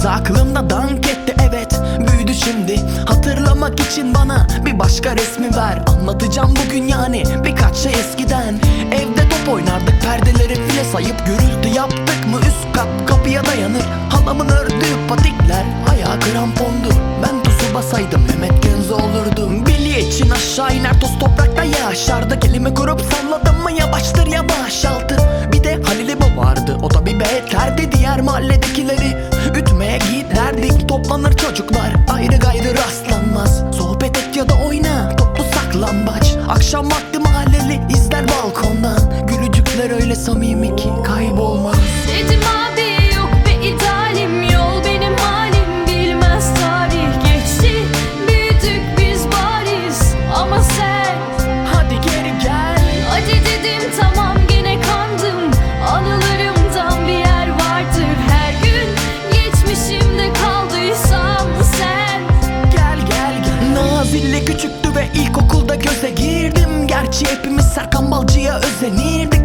kez aklımda dank etti. Evet Büyüdü şimdi. Hatırlamak için bana bir başka resmi ver. Anlatacağım bugün yani birkaç şey eskiden. Evde top oynardık perdeleri file sayıp Gürültü yaptık mı? Üst kat kapıya dayanır Halamın ördüğü patikler. Ayağı krampondu Ben tusu basaydım Mehmet Genzo olurdum. Bilye için aşağı iner toz toprakta yaşardık Elimi kurup salladım samimi ki kaybolmaz. Dedim abi yok be idealim yol. Benim halim bilmez. Tarih geçti büyüdük biz bariz. Ama sen Hadi geri gel. Hadi dedim tamam gene kandım. Anılarımdan bir yer vardır. Her gün geçmişimde kaldıysam sen. Gel gel gel. Nazilli küçüktü ve ilkokulda göze girdim. Gerçi hepimiz Serkan Balcı'ya özenirdik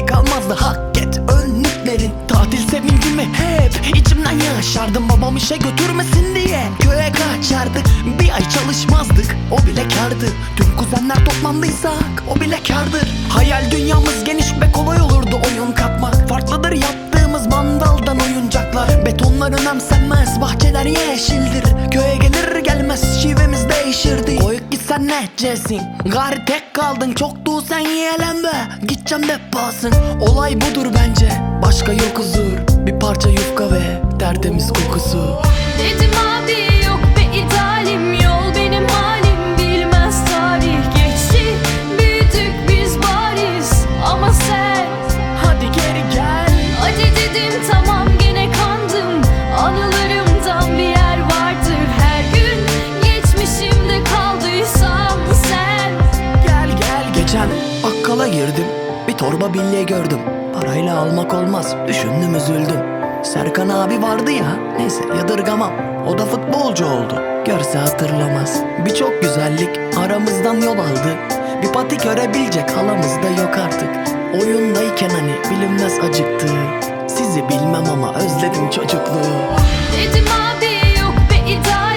Mavili kalmazdı hak et. Önlüklerin Tatil sevincimi hep içimden yaşardım Babam işe götürmesin diye. Köye kaçardık Bir ay çalışmazdık o bile kardı Tüm kuzenler toplandıysak o bile kardır Hayal dünyamız geniş ve kolay olurdu oyun katmak. Farklıdır yaptığımız mandaldan oyuncaklar. Betonlar önemsenmez bahçeler yeşildir. Köye gelir gelmez şivemiz değişirdi. Koyup gitsen ne edeceksin Gari tek kaldın çoktu sen yiyelim be Gideceğim de pasın Olay budur bence. Başka yok huzur. Bir parça yufka ve tertemiz kokusu bakkala girdim Bir torba bilye gördüm. Parayla almak olmaz Düşündüm üzüldüm. Serkan abi vardı ya Neyse yadırgamam. O da futbolcu oldu Görse hatırlamaz. Birçok güzellik aramızdan yol aldı. Bir patik örebilecek halamız da yok artık. Oyundayken hani bilinmez acıktı. Sizi bilmem ama özledim çocukluğu. Dedim abi yok be idealim